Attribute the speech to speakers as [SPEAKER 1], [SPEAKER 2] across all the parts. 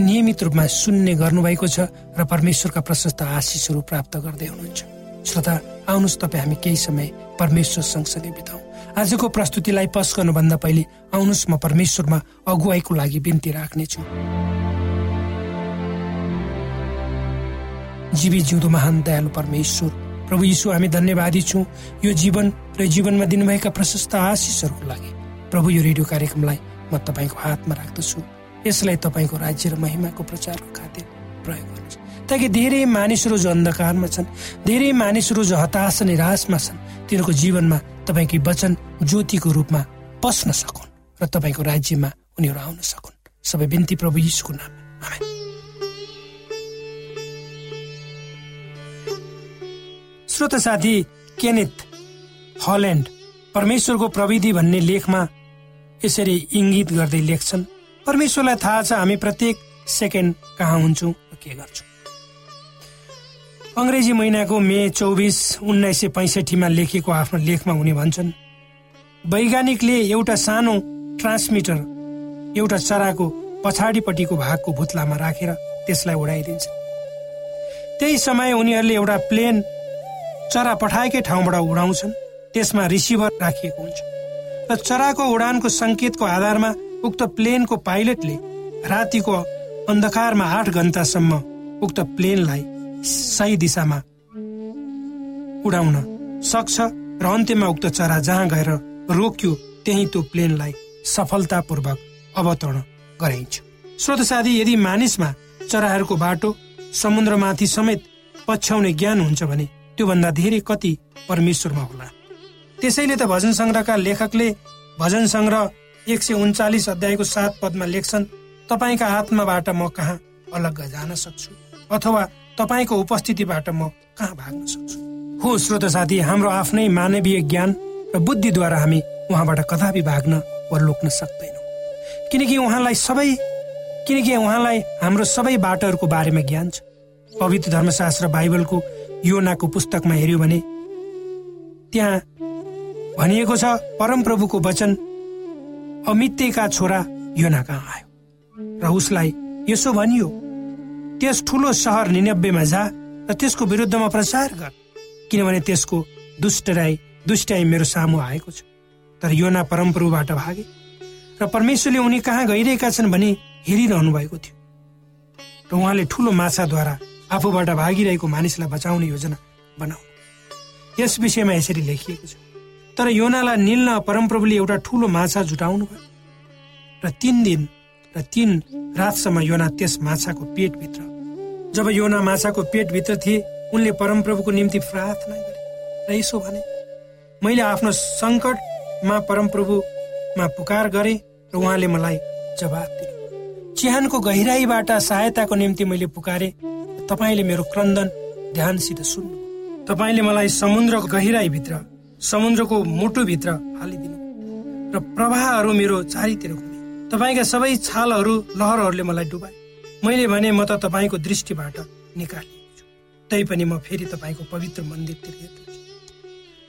[SPEAKER 1] नियमित रूपमा सुन्ने गर्नुभएको छ र परमेश्वरका प्रशस्त आशिषहरू प्राप्त गर्दै हुनुहुन्छ। श्रोता आउनुहोस् तपाईँ हामी केही समय परमेश्वर सँगसँगै बिताउँ। आजको प्रस्तुतिलाई पस गर्नुभन्दा पहिले आउनुहोस् म परमेश्वरमा अगुवाईको लागि बिन्ती राख्नेछु। जीवी जिउँदो महान दयालु परमेश्वर प्रभु यीशु हामी धन्यवादी छौँ। यो जीवन र जीवनमा दिनुभएका प्रशस्त आशिषहरूको लागि। प्रभु यो रेडियो कार्यक्रमलाई म तपाईँको हातमा राख्दछु। यसलाई तपाईँको राज्य र महिमाको प्रचारको खातिर प्रयोग गर्नुहोस्। ताकि धेरै मानिसहरू जो अन्धकारमा छन् धेरै मानिसहरू जो हताश निराशमा छन् तिनीहरूको जीवनमा तपाईँकै वचन ज्योतिको रूपमा पस्न सकुन् र तपाईँको राज्यमा उनीहरू आउन सकुन्। सबै बिन्ती प्रभु यीशुको नाम श्रोत साथी केनिथ हल्यान्ड परमेश्वरको प्रविधि भन्ने लेखमा यसरी इङ्गित गर्दै लेख्छन् परमेश्वरलाई थाहा छ हामी प्रत्येक सेकेन्ड कहाँ हुन्छौँ र के गर्छौँ। अङ्ग्रेजी महिनाको मे चौबिस उन्नाइस सय पैँसठीमा लेखेको आफ्नो लेखमा उनी भन्छन् वैज्ञानिकले एउटा सानो ट्रान्समिटर एउटा चराको पछाडिपट्टिको भागको भुत्लामा राखेर त्यसलाई उडाइदिन्छ। त्यही समय उनीहरूले एउटा प्लेन चरा पठाएकै ठाउँबाट उडाउँछन् त्यसमा रिसिभर राखिएको हुन्छ। र चराको उडानको सङ्केतको आधारमा उक्त प्लेनको पाइलटले रातिको अन्धकारमा आठ घन्टासम्म उक्त प्लेनलाई सही दिशामा उडाउन सक्छ र अन्त्यमा उक्त चरा जहाँ गएर रोक्यो त्यही त्यो प्लेनलाई सफलतापूर्वक अवतरण गराइन्छ। स्रोत साथी यदि मानिसमा चराहरूको बाटो समुद्रमाथि समेत पछ्याउने ज्ञान हुन्छ भने त्योभन्दा धेरै कति परमेश्वरमा होला? त्यसैले त भजन सङ्ग्रहका लेखकले भजन सङ्ग्रह एक सय उन्चालिस अध्यायको सात पदमा लेख्छन् तपाईँका आत्माबाट म कहाँ अलग जान सक्छु? अथवा तपाईँको उपस्थितिबाट म कहाँ भाग्न सक्छु? हो श्रोत साथी हाम्रो आफ्नै मानवीय ज्ञान र बुद्धिद्वारा हामी उहाँबाट कदापि भाग्न वा लोक्न सक्दैनौँ। किनकि उहाँलाई सबै किनकि उहाँलाई हाम्रो सबै बाटोहरूको बारेमा ज्ञान छ। पवित्र धर्मशास्त्र बाइबलको योनाको पुस्तकमा हेऱ्यो भने त्यहाँ भनिएको छ परमप्रभुको वचन अमित्यका छोरा योना कहाँ आयो र उसलाई यसो भनियो त्यस ठुलो सहर निनब्बेमा जा र त्यसको विरुद्धमा प्रचार गर किनभने त्यसको दुष्टराई दुष्टाई मेरो सामु आएको छ। तर योना परमप्रभुबाट भागे र परमेश्वरले उनी कहाँ गइरहेका छन् भनी हेरिरहनु भएको थियो। र उहाँले ठुलो माछाद्वारा आफूबाट भागिरहेको मानिसलाई बचाउने योजना बनाउनु। यस विषयमा यसरी लेखिएको छ। तर योनालाई निल्न परमप्रभुले एउटा ठुलो माछा जुटाउनु भयो। र तिन दिन र तिन रातसम्म योना त्यस माछाको पेटभित्र। जब योना माछाको पेटभित्र थिए उनले परमप्रभुको निम्ति प्रार्थना गरे। र यसो भने मैले आफ्नो सङ्कटमा परमप्रभुमा पुकार गरे र उहाँले मलाई जवाब दिए। चिहानको गहिराईबाट सहायताको निम्ति मैले पुकारे। तपाईँले मेरो क्रन्दन ध्यानसित सुन्नु। तपाईँले मलाई समुद्रको गहिराईभित्र समुद्रको मुटुभित्र हालिदिनु। र प्रवाहहरू मेरो चारैतिर घुमे। तपाईँका सबै छालहरू लहरहरूले मलाई डुबाए। मैले भने म त तपाईँको दृष्टिबाट निकालिएको छु। तैपनि म फेरि तपाईँको पवित्र मन्दिरतिर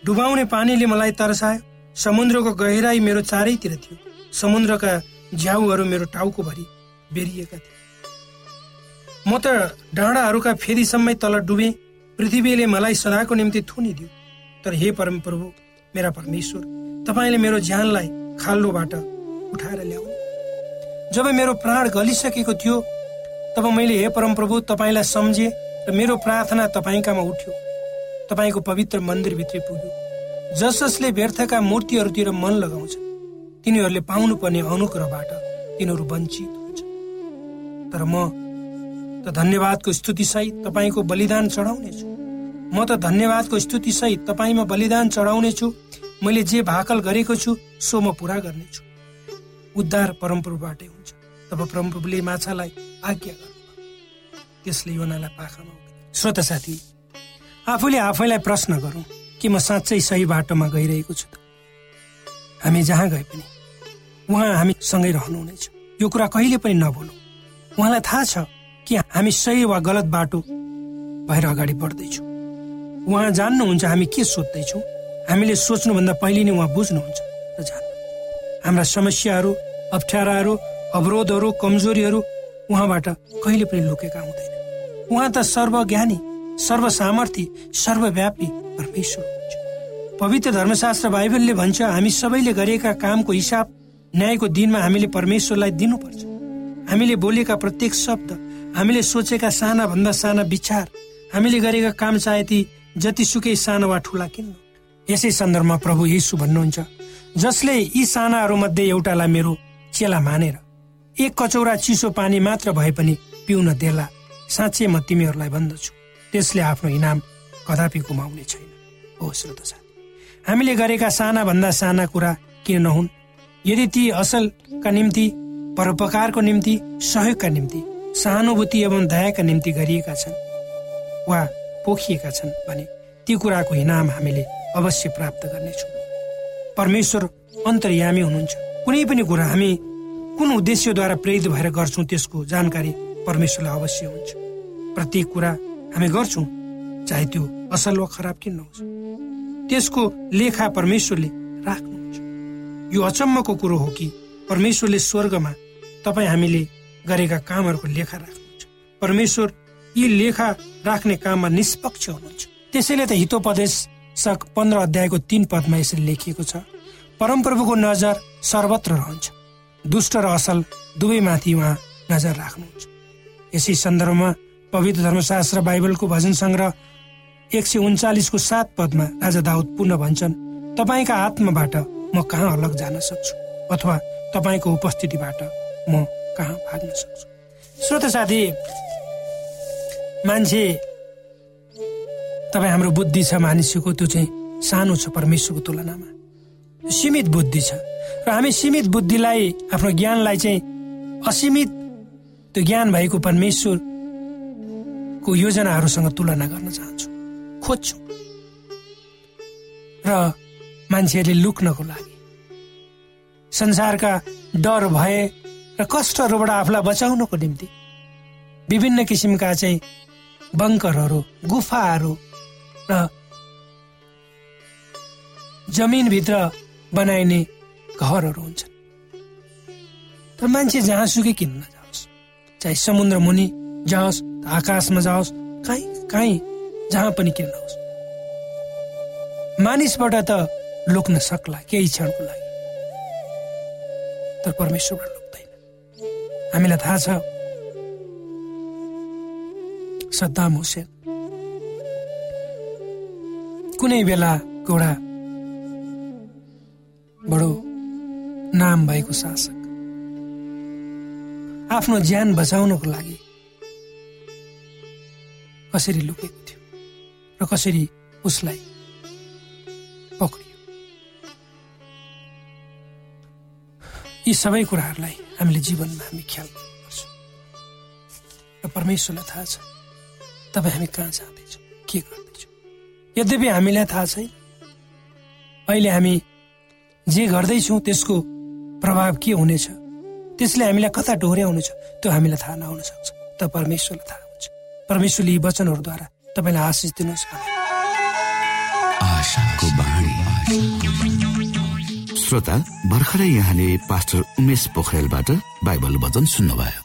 [SPEAKER 1] डुबाउने पानीले मलाई तर्सायो। समुद्रको गहिराई मेरो चारैतिर थियो। समुद्रका झ्याउहरू मेरो टाउकोभरि बेरिएका थिए। म त डाँडाहरूका फेदीसम्मै तल डुबे। पृथ्वीले मलाई सदाको निम्ति थुनिदियो। तर हे परम प्रभु मेरा परमेश्वर तपाईँले मेरो ज्यानलाई खाल्लोबाट उठाएर ल्याउनु। जब मेरो प्राण गलिसकेको थियो तब मैले हे परम प्रभु तपाईँलाई सम्झेँ र मेरो प्रार्थना तपाईँकामा उठ्यो। तपाईँको पवित्र मन्दिरभित्रै पुग्यो। जस जसले व्यर्थका मूर्तिहरूतिर मन लगाउँछ तिनीहरूले पाउनुपर्ने अनुग्रहबाट तिनीहरू वञ्चित हुन्छ। तर म त धन्यवादको स्तुतिसहित तपाईँको बलिदान चढाउनेछु। म त धन्यवादको स्तुति सहित तपाईँमा बलिदान चढाउने छु मैले जे भाकल गरेको छु सो म पुरा गर्नेछु। उद्धार परमप्रभुबाटै हुन्छ। तब परमप्रभुले माछालाई आज्ञा गर्नु त्यसले योनालाई पाखामा श्रोत साथी आफूले आफैलाई प्रश्न गरौँ कि म साँच्चै सही बाटोमा गइरहेको छु हामी जहाँ गए पनि उहाँ हामी सँगै रहनुहुनेछ। यो कुरा कहिले पनि नभनौँ उहाँलाई थाहा छ कि हामी सही वा गलत बाटो भएर अगाडि बढ्दैछौँ। उहाँ जान्नुहुन्छ हामी के सोध्दैछौँ? हामीले सोच्नुभन्दा पहिले नै उहाँ बुझ्नुहुन्छ। र हाम्रा समस्याहरू अप्ठ्याराहरू अवरोधहरू कमजोरीहरू उहाँबाट कहिले पनि लुकेका हुँदैन। उहाँ त सर्वज्ञानी सर्वसामर्थी सर्वव्यापी परमेश्वर हुनुहुन्छ। पवित्र धर्मशास्त्र बाइबलले भन्छ हामी सबैले गरेका कामको हिसाब न्यायको दिनमा हामीले परमेश्वरलाई दिनुपर्छ। हामीले बोलेका प्रत्येक शब्द हामीले सोचेका साना भन्दा साना विचार हामीले गरेका काम चाहे ती जतिसुकै सानो वा ठुला किन्न। यसै सन्दर्भमा प्रभु यीशु भन्नुहुन्छ जसले यी सानाहरू मध्ये एउटालाई मेरो चेला मानेर एक कचौरा चिसो पानी मात्र भए पनि पिउन देला साँच्चै म तिमीहरूलाई भन्दछु। त्यसले आफ्नो इनाम कदापि गुमाउने छैन। हो श्रोत हामीले गरेका साना भन्दा साना कुरा किन नहुन्? यदि ती असलका निम्ति परोपकारको निम्ति सहयोगका निम्ति सहानुभूति एवं दयाका निम्ति गरिएका छन् वा पोखिएका छन् भने ती कुराको इनाम हामीले अवश्य प्राप्त गर्नेछौँ। परमेश्वर अन्तर्यामी हुनुहुन्छ। कुनै पनि कुरा हामी कुन उद्देश्यद्वारा प्रेरित भएर गर्छौँ त्यसको जानकारी परमेश्वरलाई अवश्य हुन्छ। प्रत्येक कुरा हामी गर्छौँ चाहे त्यो असल वा खराब किन नहोस् त्यसको लेखा परमेश्वरले राख्नुहुन्छ। यो अचम्मको कुरो हो कि परमेश्वरले स्वर्गमा तपाईँ हामीले गरेका कामहरूको लेखा राख्नुहुन्छ। परमेश्वर यी लेखा राख्ने काममा निष्पक्ष हुनुहुन्छ। त्यसैले त हितोपदेश पन्ध्र अध्यायको तीन पदमा यसरी लेखिएको छ। परमप्रभुको नजर सर्वत्र रहन्छ। दुष्ट र असल दुवैमाथि उहाँ नजर राख्नुहुन्छ। यसै सन्दर्भमा पवित्र धर्मशास्त्र बाइबलको भजन सङ्ग्रह एक सय उन्चालिसको सात पदमा राजा दाउद पुनः भन्छन् तपाईँका आत्माबाट म कहाँ अलग जान सक्छु? अथवा तपाईँको उपस्थितिबाट म कहाँ भाग्न सक्छु? श्रोत साथी मान्छे तपाईँ हाम्रो बुद्धि छ मानिसको त्यो चाहिँ सानो छ परमेश्वरको तुलनामा। सीमित बुद्धि छ। र हामी सीमित बुद्धिलाई आफ्नो ज्ञानलाई चाहिँ असीमित त्यो ज्ञान भएको परमेश्वरको योजनाहरूसँग तुलना गर्न चाहन्छौँ। खोज्छौँ। र मान्छेहरूले लुक्नको लागि संसारका डर भए र कष्टहरूबाट आफूलाई बचाउनको निम्ति विभिन्न किसिमका चाहिँ बङ्करहरू गुफाहरू र जमिनभित्र बनाइने घरहरू हुन्छन्। तर मान्छे जहाँसुकै किन नजाओस् चाहे समुद्र मुनि जाओस् आकाशमा जाओस् कहीँ कहीँ जहाँ पनि किन नहोस् मानिसबाट त लुक्न सक्ला केही क्षणको लागि। तर परमेश्वरबाट लुक्दैन। हामीलाई थाहा छ सद्दाम हुसेन कुनै बेला एउटा बडो नाम भएको शासक। आफ्नो ज्यान बचाउनको लागि कसरी लुकेको थियो र कसरी उसलाई पक्रियो? यी सबै कुराहरूलाई हामीले जीवनमा हामी ख्याल गर्नुपर्छ। र परमेश्वरलाई थाहा छ। तपाईँ हामी कहाँ जाँदैछौँ? के गर्दैछौँ? यद्यपि हामीलाई थाहा छैन। अहिले हामी जे गर्दैछौँ त्यसको प्रभाव के हुनेछ? त्यसले हामीलाई कता डोर्याउनेछ? त्यो हामीलाई थाहा नहुन सक्छ त परमेश्वरलाई थाहा हुन्छ। परमेश्वरले यी वचनहरूद्वारा तपाईँलाई आशिष दिनुहोस्
[SPEAKER 2] श्रोता भर्खरै यहाँले पास्टर उमेश पोखरेलबाट बाइबल वचन सुन्नुभयो।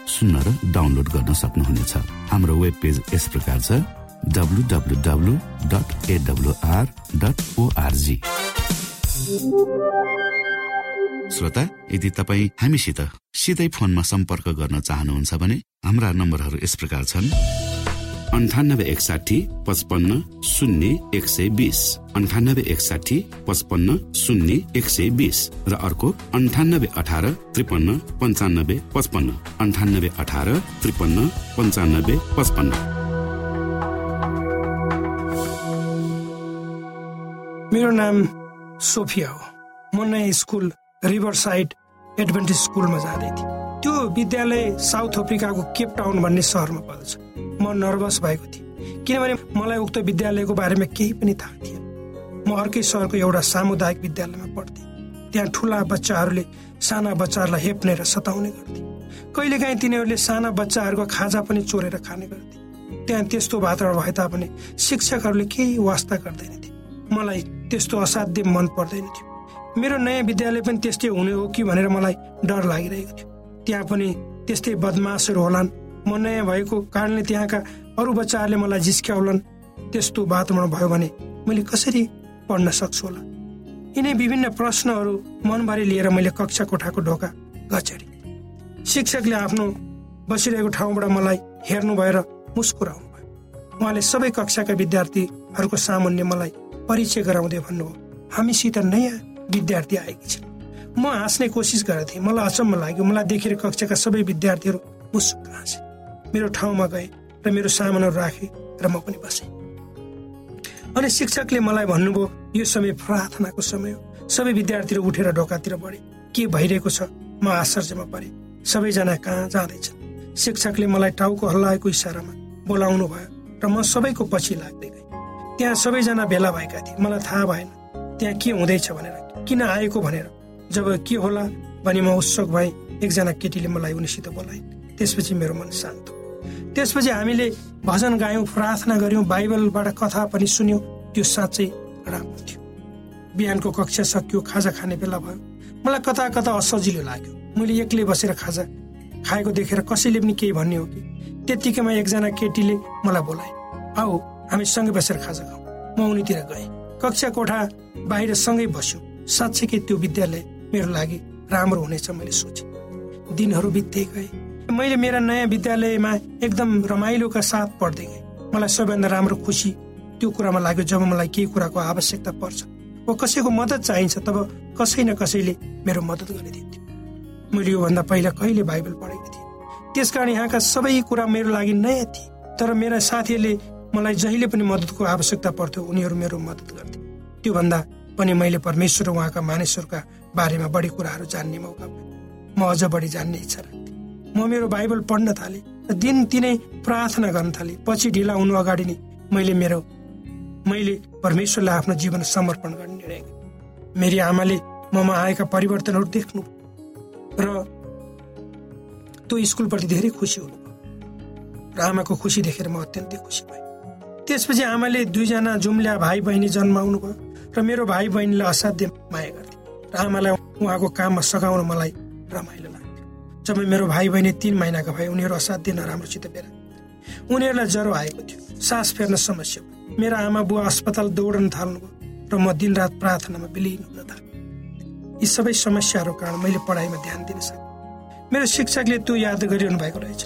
[SPEAKER 2] सुन्न र डाउनलोड गर्न सक्नुहुनेछ। हाम्रो वेब पेज यस प्रकार छ श्रोता यदि तपाईँ हामीसित सिधै फोनमा सम्पर्क गर्न चाहनुहुन्छ भने हाम्रा नम्बरहरू यस प्रकार छन्। अन्ठानब्बे एकसाठी पचपन्न शून्य एक सय बिस। अन्ठानब्बे एकसाठी पचपन्न शून्य एक सय बिस। र अर्को अन्ठानब्बे अठार त्रिपन्न पन्चानब्बे पचपन्न। अन्ठानब्बे अठार त्रिपन्न पन्चानब्बे पचपन्न।
[SPEAKER 1] मेरो नाम सोफिया हो। म नयाँ स्कुल रिभर साइड एडभेन्टिज स्कुलमा जाँदै थिएँ। त्यो विद्यालय साउथ अफ्रिकाको केप टाउन भन्ने सहरमा पर्दछ। म नर्भस भएको थिएँ। किनभने मलाई उक्त विद्यालयको बारेमा केही पनि थाहा थिएन। म अर्कै सहरको एउटा सामुदायिक विद्यालयमा पढ्थेँ। त्यहाँ ठुला बच्चाहरूले साना बच्चाहरूलाई हेप्ने र सताउने गर्थे। कहिलेकाहीँ तिनीहरूले साना बच्चाहरूको खाजा पनि चोरेर खाने गर्थे। त्यहाँ त्यस्तो वातावरण भए तापनि शिक्षकहरूले केही वास्ता गर्दैनथे मलाई त्यस्तो असाध्य मन पर्दैन थियो। मेरो नयाँ विद्यालय पनि त्यस्तै हुने हो कि भनेर मलाई डर लागिरहेको थियो। त्यहाँ पनि त्यस्तै बदमासहरू होलान्। म नयाँ भएको कारणले त्यहाँका अरू बच्चाहरूले मलाई जिस्क्याउलान्। त्यस्तो वातावरण भयो भने मैले कसरी पढ्न सक्छु होला? यिनै विभिन्न प्रश्नहरू मनभरि लिएर मैले कक्षा कोठाको ढोका गचेँ शिक्षकले आफ्नो बसिरहेको ठाउँबाट मलाई हेर्नु भएर मुस्कुराउनु भयो। उहाँले सबै कक्षाका विद्यार्थीहरूको सामान्य मलाई परिचय गराउँदै भन्नुभयो हामीसित नयाँ विद्यार्थी आएकी छिन्। म हाँस्ने कोसिस गरेको थिएँ। मलाई अचम्म लाग्यो। मलाई देखेर कक्षाका सबै विद्यार्थीहरू मुसुक हाँसे मेरो ठाउँमा गए र मेरो सामानहरू राखे र म पनि बसेँ। अनि शिक्षकले मलाई भन्नुभयो यो समय प्रार्थनाको समय हो। सबै विद्यार्थीहरू उठेर ढोकातिर बढे। के भइरहेको छ? म आश्चर्यमा परे। सबैजना कहाँ जाँदैछन्? शिक्षकले मलाई टाउको हल्लाएको इसारामा बोलाउनु भयो र म सबैको पछि लाग्दै गएँ। त्यहाँ सबैजना भेला भएका थिए। मलाई थाहा भएन त्यहाँ के हुँदैछ भनेर किन आएको भनेर। जब के होला भने म उत्सुक भएँ। एकजना केटीले मलाई उनीसित बोलाइन्। त्यसपछि मेरो मन शान्त त्यसपछि हामीले भजन गायौँ प्रार्थना गऱ्यौँ बाइबलबाट कथा पनि सुन्यौँ। त्यो साँच्चै राम्रो थियो। बिहानको कक्षा सकियो खाजा खाने बेला भयो। मलाई कता कता असजिलो लाग्यो। मैले एक्लै बसेर खाजा खाएको देखेर कसैले पनि केही भन्ने हो कि? त्यत्तिकैमा एकजना केटीले मलाई बोलाए आऊ हामी सँगै बसेर खाजा खाउँ म उनीतिर गएँ। कक्षा कोठा बाहिर सँगै बस्यौँ। साँच्चैकै त्यो विद्यालय मेरो लागि राम्रो हुनेछ मैले सोचेँ। दिनहरू बित्दै गए। मैले मेरा नयाँ विद्यालयमा एकदम रमाइलोका साथ पढ्दै गएँ मलाई सबैभन्दा राम्रो खुसी त्यो कुरामा लाग्यो जब मलाई केही कुराको आवश्यकता पर्छ। वा कसैको मद्दत चाहिन्छ तब कसै न कसैले मेरो मद्दत गरिदिन्थ्यो। मैले योभन्दा पहिला कहिले बाइबल पढेको थिएँ त्यसकारण यहाँका सबै कुरा मेरो लागि नयाँ थिए। तर मेरा साथीहरूले मलाई जहिले पनि मद्दतको आवश्यकता पर्थ्यो उनीहरू मेरो मद्दत गर्थे। त्योभन्दा पनि मैले परमेश्वर उहाँका मानिसहरूका बारेमा बढी कुराहरू जान्ने मौका पाएँ। म अझ बढी जान्ने इच्छा राख्थेँ म मेरो बाइबल पढ्न थालेँ र दिन तिनै प्रार्थना गर्न थालेँ। पछि ढिला हुनु अगाडि नै मैले मेरो मैले परमेश्वरलाई आफ्नो जीवन समर्पण गर्ने निर्णय मेरी आमाले ममा आएका परिवर्तनहरू देख्नु र त्यो स्कुलप्रति धेरै खुसी हुनुभयो र आमाको खुसी देखेर म अत्यन्तै खुसी भएँ। त्यसपछि आमाले दुईजना जुम्ल्या भाइ बहिनी जन्माउनु भयो र मेरो भाइ बहिनीलाई असाध्य माया गर्थे। र आमालाई उहाँको काममा सघाउन मलाई रमाइलो जब मेरो भाइ बहिनी तिन महिनाका भए उनीहरू असाध्य नराम्रोसित बेला उनीहरूलाई ज्वरो आएको थियो। सास फेर्न समस्या भयो। मेरो आमा बुवा अस्पताल दौडन थाल्नुभयो र म दिनरात प्रार्थनामा विलिन हुन थालेँ। यी सबै समस्याहरू कारण मैले पढाइमा ध्यान दिन सकेँ। मेरो शिक्षकले त्यो याद गरिरहनु भएको रहेछ।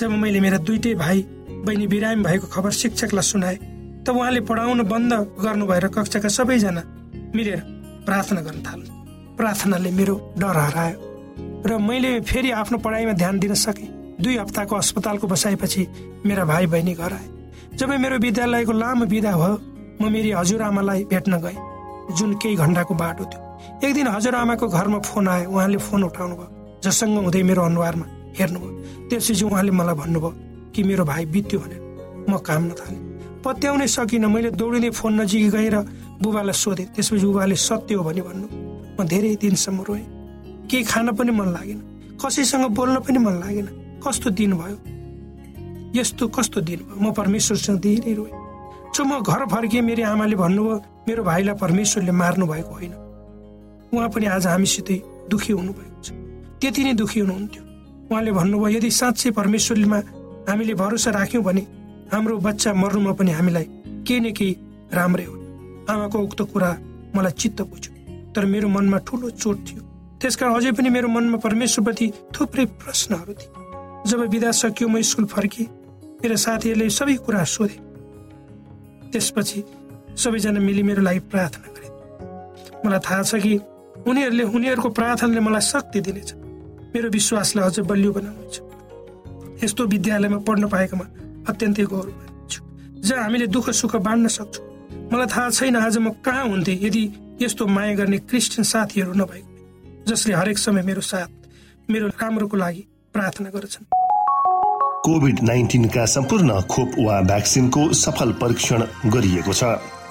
[SPEAKER 1] जब मैले मेरा दुइटै भाइ बहिनी बिरामी भएको खबर शिक्षकलाई सुनाएँ त उहाँले पढाउन बन्द गर्नु भएर कक्षाका सबैजना मिलेर प्रार्थना गर्न थाल्नु। प्रार्थनाले मेरो डर हरायो। र मैले फेरि आफ्नो पढाइमा ध्यान दिन सकेँ। दुई हप्ताको अस्पतालको बसाएपछि मेरा भाइ बहिनी घर आए। जब मेरो विद्यालयको लामो विदा भयो म मेरी हजुरआमालाई भेट्न गएँ। जुन केही घन्टाको बाटो थियो। एक दिन हजुरआमाको घरमा फोन आयो। उहाँले फोन उठाउनु भयो जसँग हुँदै मेरो अनुहारमा हेर्नुभयो। त्यसपछि उहाँले मलाई भन्नुभयो कि मेरो भाइ बित्यो भनेर। म काम नथालेँ पत्याउनै सकिनँ। मैले दौडिँदै फोन नजिक गएर बुबालाई सोधेँ। त्यसपछि बुबाले सत्य हो भने भन्नु म धेरै दिनसम्म रोएँ। केही खान पनि मन लागेन। कसैसँग बोल्न पनि मन लागेन। कस्तो दिन भयो? यस्तो कस्तो दिन भयो? म परमेश्वरसँग धेरै रोएँ। जो म घर फर्किएँ मेरो आमाले भन्नुभयो मेरो भाइलाई परमेश्वरले मार्नु भएको होइन। उहाँ पनि आज हामीसितै दुखी हुनुभएको छ। त्यति नै दुखी हुनुहुन्थ्यो। उहाँले भन्नुभयो यदि साँच्चै परमेश्वरमा हामीले भरोसा राख्यौँ भने हाम्रो बच्चा मर्नुमा पनि हामीलाई केही न केही राम्रै हो। आमाको उक्त कुरा मलाई चित्त बुझ्यो। तर मेरो मनमा ठुलो चोट थियो। त्यसकारण अझै पनि मेरो मनमा परमेश्वरप्रति थुप्रै प्रश्नहरू थिए। जब विदा सकियो म स्कुल फर्केँ। मेरो साथीहरूले सबै कुरा सोधे। त्यसपछि सबैजना मिली मेरो लागि प्रार्थना गरे। मलाई थाहा छ कि उनीहरूले उनीहरूको प्रार्थनाले मलाई शक्ति दिनेछ। मेरो विश्वासलाई अझ बलियो बनाउनेछ। यस्तो विद्यालयमा पढ्न पाएकोमा अत्यन्तै गौरव छु जहाँ हामीले दुःख सुख बाँड्न सक्छौँ। मलाई थाहा छैन आज म कहाँ हुन्थेँ यदि यस्तो माया गर्ने क्रिस्चियन साथीहरू नभएको। जसले हरेक समय मेरो साथ मेरो राम्रोको लागि प्रार्थना गर्छन्।
[SPEAKER 3] कोभिड नाइन्टिनका सम्पूर्ण खोप वा भ्याक्सिनको सफल परीक्षण गरिएको छ।